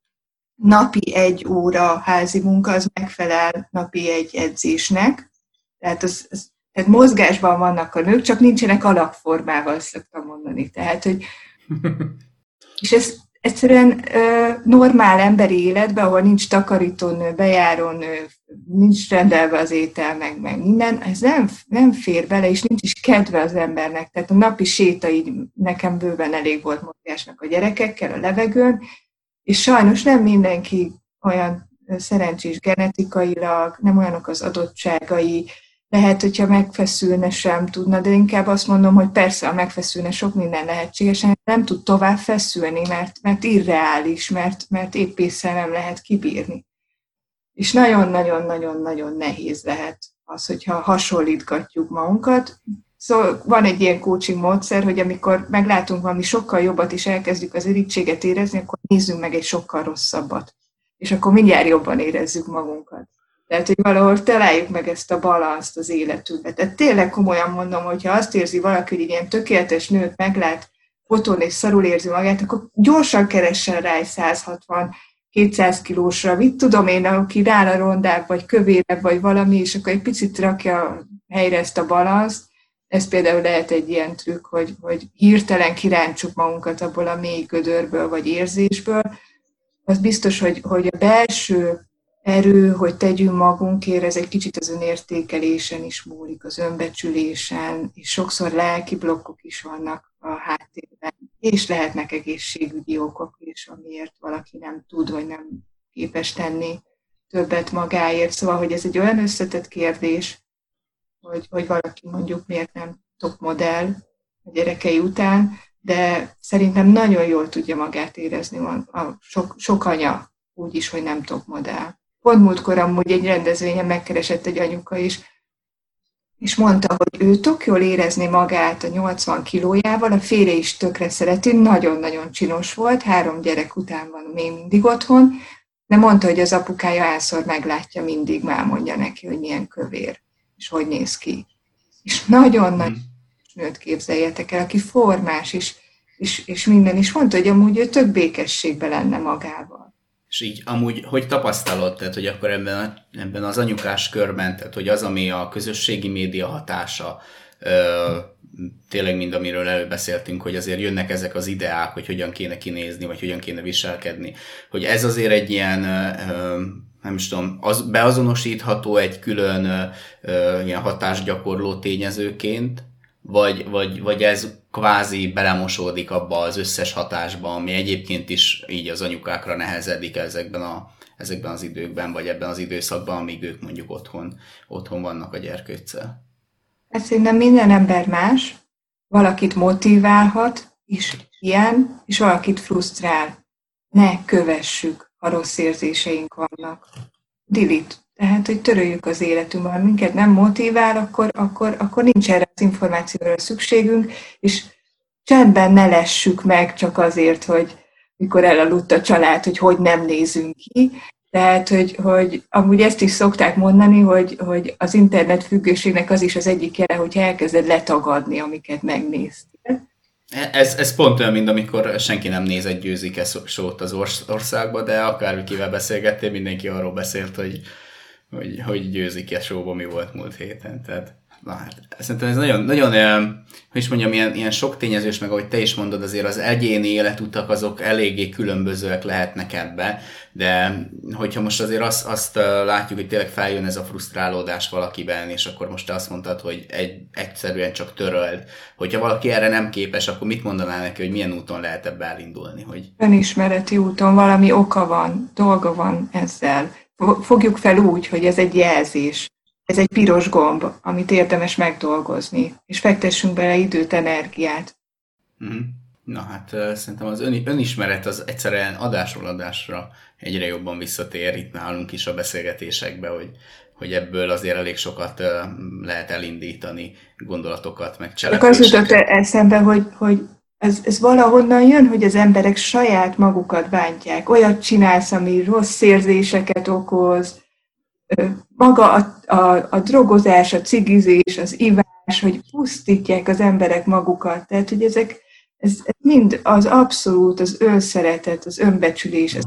napi egy óra házi munka az megfelel napi egy edzésnek, Tehát, az, az, tehát mozgásban vannak a nők, csak nincsenek alapformával, szoktam mondani. Tehát, hogy, és ez egyszerűen ö, normál emberi életben, ahol nincs takarítónő, bejárónő, nincs rendelve az étel, meg, meg minden, ez nem, nem fér bele, és nincs is kedve az embernek. Tehát a napi séta így nekem bőven elég volt mozgásnak a gyerekekkel, a levegőn, és sajnos nem mindenki olyan szerencsés genetikailag, nem olyanok az adottságai, lehet, hogyha megfeszülne sem tudna, de inkább azt mondom, hogy persze a megfeszülne sok minden lehetséges, nem tud tovább feszülni, mert, mert irreális, mert, mert épp nem lehet kibírni. És nagyon-nagyon-nagyon-nagyon nehéz lehet az, hogyha hasonlítgatjuk magunkat. Szóval van egy ilyen coaching módszer, hogy amikor meglátunk valami sokkal jobbat, és elkezdjük az irítséget érezni, akkor nézzünk meg egy sokkal rosszabbat. És akkor mindjárt jobban érezzük magunkat. Tehát, hogy valahol találjuk meg ezt a balanszt az életünkbe. Tehát tényleg komolyan mondom, hogyha azt érzi valaki, hogy ilyen tökéletes nőt meglát fotón és szarul érzi magát, akkor gyorsan keressen rá egy 160 200 kilósra, mit tudom én, aki rá a rondák, vagy kövére, vagy valami, és akkor egy picit rakja helyre ezt a balanszt. Ez például lehet egy ilyen trükk, hogy, hogy hirtelen kiráncsuk magunkat abból a mély gödörből, vagy érzésből. Az biztos, hogy, hogy a belső erő, hogy tegyünk magunkért, ez egy kicsit az önértékelésen is múlik, az önbecsülésen, és sokszor lelki blokkok is vannak a háttérben, és lehetnek egészségügyi okok is, amiért valaki nem tud, vagy nem képes tenni többet magáért. Szóval, hogy ez egy olyan összetett kérdés, hogy, hogy valaki mondjuk miért nem top modell a gyerekei után, de szerintem nagyon jól tudja magát érezni a sok, sok anya úgy is, hogy nem top modell. Pont múltkor amúgy egy rendezvényen megkeresett egy anyuka is, és mondta, hogy ő tök jól érezni magát a 80 kilójával, a férje is tökre szereti, nagyon-nagyon csinos volt, három gyerek után van még mindig otthon, de mondta, hogy az apukája elszor meglátja mindig, már mondja neki, hogy milyen kövér, és hogy néz ki. És nagyon nagy mhm. nőt képzeljetek el, aki formás, és, és, és minden is mondta, hogy amúgy ő tök békességbe lenne magával. És így amúgy, hogy tapasztalod, tehát, hogy akkor ebben, ebben az anyukás körben, tehát, hogy az, ami a közösségi média hatása, ö, tényleg mind, amiről előbeszéltünk, hogy azért jönnek ezek az ideák, hogy hogyan kéne kinézni, vagy hogyan kéne viselkedni, hogy ez azért egy ilyen, ö, nem is tudom, az, beazonosítható egy külön ö, ilyen hatásgyakorló tényezőként, vagy, vagy, vagy ez kvázi belemosódik abba az összes hatásba, ami egyébként is így az anyukákra nehezedik ezekben, a, ezekben az időkben, vagy ebben az időszakban, amíg ők mondjuk otthon, otthon vannak a gyerkőccel. Hát szerintem minden ember más, valakit motiválhat, és ilyen, és valakit frusztrál. Ne kövessük, ha rossz érzéseink vannak. Dilit. Tehát, hogy töröljük az életünkben. Ha minket nem motivál, akkor, akkor, akkor nincs erre az információra szükségünk, és csendben ne lessük meg csak azért, hogy mikor elaludt a család, hogy hogy nem nézünk ki. Tehát, hogy, hogy amúgy ezt is szokták mondani, hogy, hogy az internet függőségnek az is az egyik jele, hogy elkezded letagadni, amiket megnéztél. Ez, ez pont olyan, mint amikor senki nem néz egy győzike sót az országba, de akárkivel beszélgettél, mindenki arról beszélt, hogy hogy, hogy győzik a showba, mi volt múlt héten. Tehát, na hát, szerintem ez nagyon, nagyon hogy is mondjam, ilyen, ilyen sok tényezős, meg ahogy te is mondod, azért az egyéni életutak azok eléggé különbözőek lehetnek ebbe, de hogyha most azért azt, azt látjuk, hogy tényleg feljön ez a frusztrálódás valakiben, és akkor most te azt mondtad, hogy egy, egyszerűen csak töröld. Hogyha valaki erre nem képes, akkor mit mondanál neki, hogy milyen úton lehet ebbe elindulni? Hogy... Önismereti úton valami oka van, dolga van ezzel fogjuk fel úgy, hogy ez egy jelzés, ez egy piros gomb, amit érdemes megdolgozni, és fektessünk bele időt, energiát. Mm-hmm. Na hát szerintem az ön, önismeret az egyszerűen adásról adásra egyre jobban visszatér itt nálunk is a beszélgetésekbe, hogy, hogy ebből azért elég sokat lehet elindítani gondolatokat, meg cselekvéseket. Az jutott eszembe, hogy, hogy ez, ez valahonnan jön, hogy az emberek saját magukat bántják. Olyat csinálsz, ami rossz érzéseket okoz, maga a, a, a drogozás, a cigizés, az ivás, hogy pusztítják az emberek magukat. Tehát, hogy ezek, ez, ez mind az abszolút, az önszeretet, az önbecsülés, az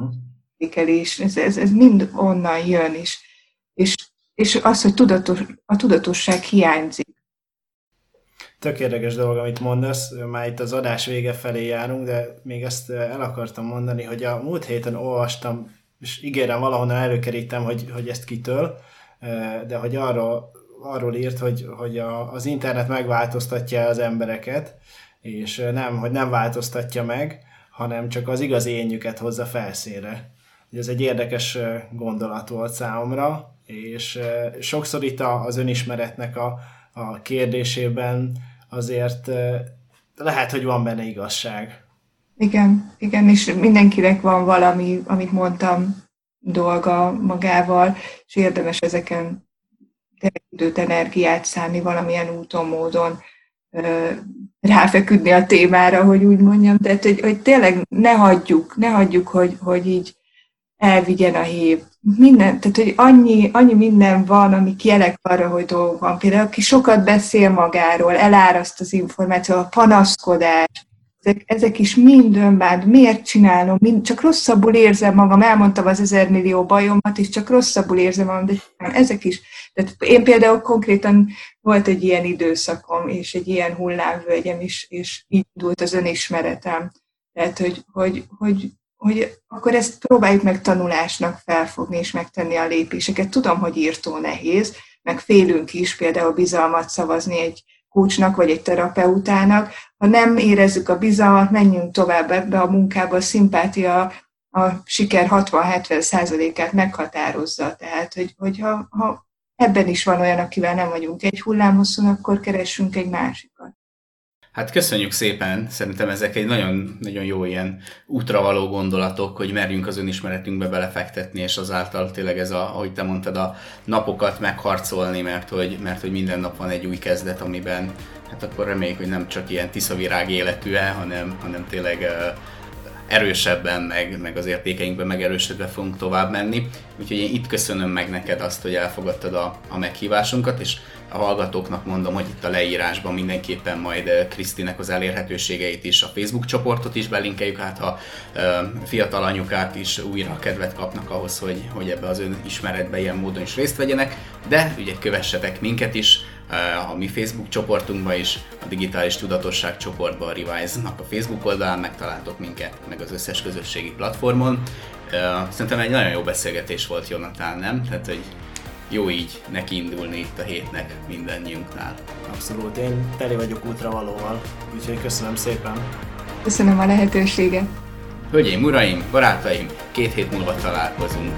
értékelés, ez, ez, ez mind onnan jön, és, és és az, hogy tudatos, a tudatosság hiányzik. Tök érdekes dolog, amit mondasz, már itt az adás vége felé járunk, de még ezt el akartam mondani, hogy a múlt héten olvastam, és ígérem valahonnan előkerítem, hogy, hogy ezt kitől, de hogy arról, arról írt, hogy, hogy a, az internet megváltoztatja az embereket, és nem, hogy nem változtatja meg, hanem csak az igazi énjüket hozza felszínre. Ez egy érdekes gondolat volt számomra, és sokszor itt az önismeretnek a, a kérdésében azért lehet, hogy van benne igazság. Igen, igen, és mindenkinek van valami, amit mondtam, dolga magával, és érdemes ezeken időt, energiát szállni valamilyen úton, módon, ráfeküdni a témára, hogy úgy mondjam. Tehát, hogy, hogy tényleg ne hagyjuk, ne hagyjuk, hogy, hogy így elvigyen a hív. Minden, tehát, hogy annyi, annyi minden van, ami jelek arra, hogy dolgok van. Például, aki sokat beszél magáról, eláraszt az információ, a panaszkodás, ezek, ezek is mind önbánt. Miért csinálom? Mind, csak rosszabbul érzem magam. Elmondtam az ezer millió bajomat, és csak rosszabbul érzem magam. De ezek is. Tehát én például konkrétan volt egy ilyen időszakom, és egy ilyen hullámvölgyem is, és így indult az önismeretem. Tehát, hogy, hogy, hogy, hogy akkor ezt próbáljuk meg tanulásnak felfogni, és megtenni a lépéseket. Tudom, hogy írtó nehéz, meg félünk is például bizalmat szavazni egy kócsnak vagy egy terapeutának. Ha nem érezzük a bizalmat, menjünk tovább ebbe a munkába, a szimpátia a siker 60-70 százalékát meghatározza. Tehát, hogy, hogyha ha ebben is van olyan, akivel nem vagyunk egy hullámhosszon, akkor keressünk egy másikat. Hát köszönjük szépen, szerintem ezek egy nagyon, nagyon jó ilyen útra való gondolatok, hogy merjünk az önismeretünkbe belefektetni, és azáltal tényleg ez a, ahogy te mondtad, a napokat megharcolni, mert hogy, mert hogy minden nap van egy új kezdet, amiben hát akkor reméljük, hogy nem csak ilyen tiszavirág életű-e, hanem, hanem tényleg erősebben, meg, meg az értékeinkben megerősödve fogunk tovább menni. Úgyhogy én itt köszönöm meg neked azt, hogy elfogadtad a, a meghívásunkat, és a hallgatóknak mondom, hogy itt a leírásban mindenképpen majd eh, Krisztinek az elérhetőségeit is, a Facebook csoportot is belinkeljük, hát ha eh, fiatal anyukák is újra kedvet kapnak ahhoz, hogy, hogy ebbe az önismeretbe ilyen módon is részt vegyenek, de ugye kövessetek minket is, eh, a mi Facebook csoportunkban is, a Digitális Tudatosság csoportban, a Revise-nak a Facebook oldalán megtaláltok minket, meg az összes közösségi platformon. Szerintem egy nagyon jó beszélgetés volt, Jonathan, nem? Tehát, hogy jó így neki indulni itt a hétnek mindannyiunknál. Abszolút, én teli vagyok útravalóval, úgyhogy köszönöm szépen. Köszönöm a lehetőséget. Hölgyeim, uraim, barátaim, két hét múlva találkozunk.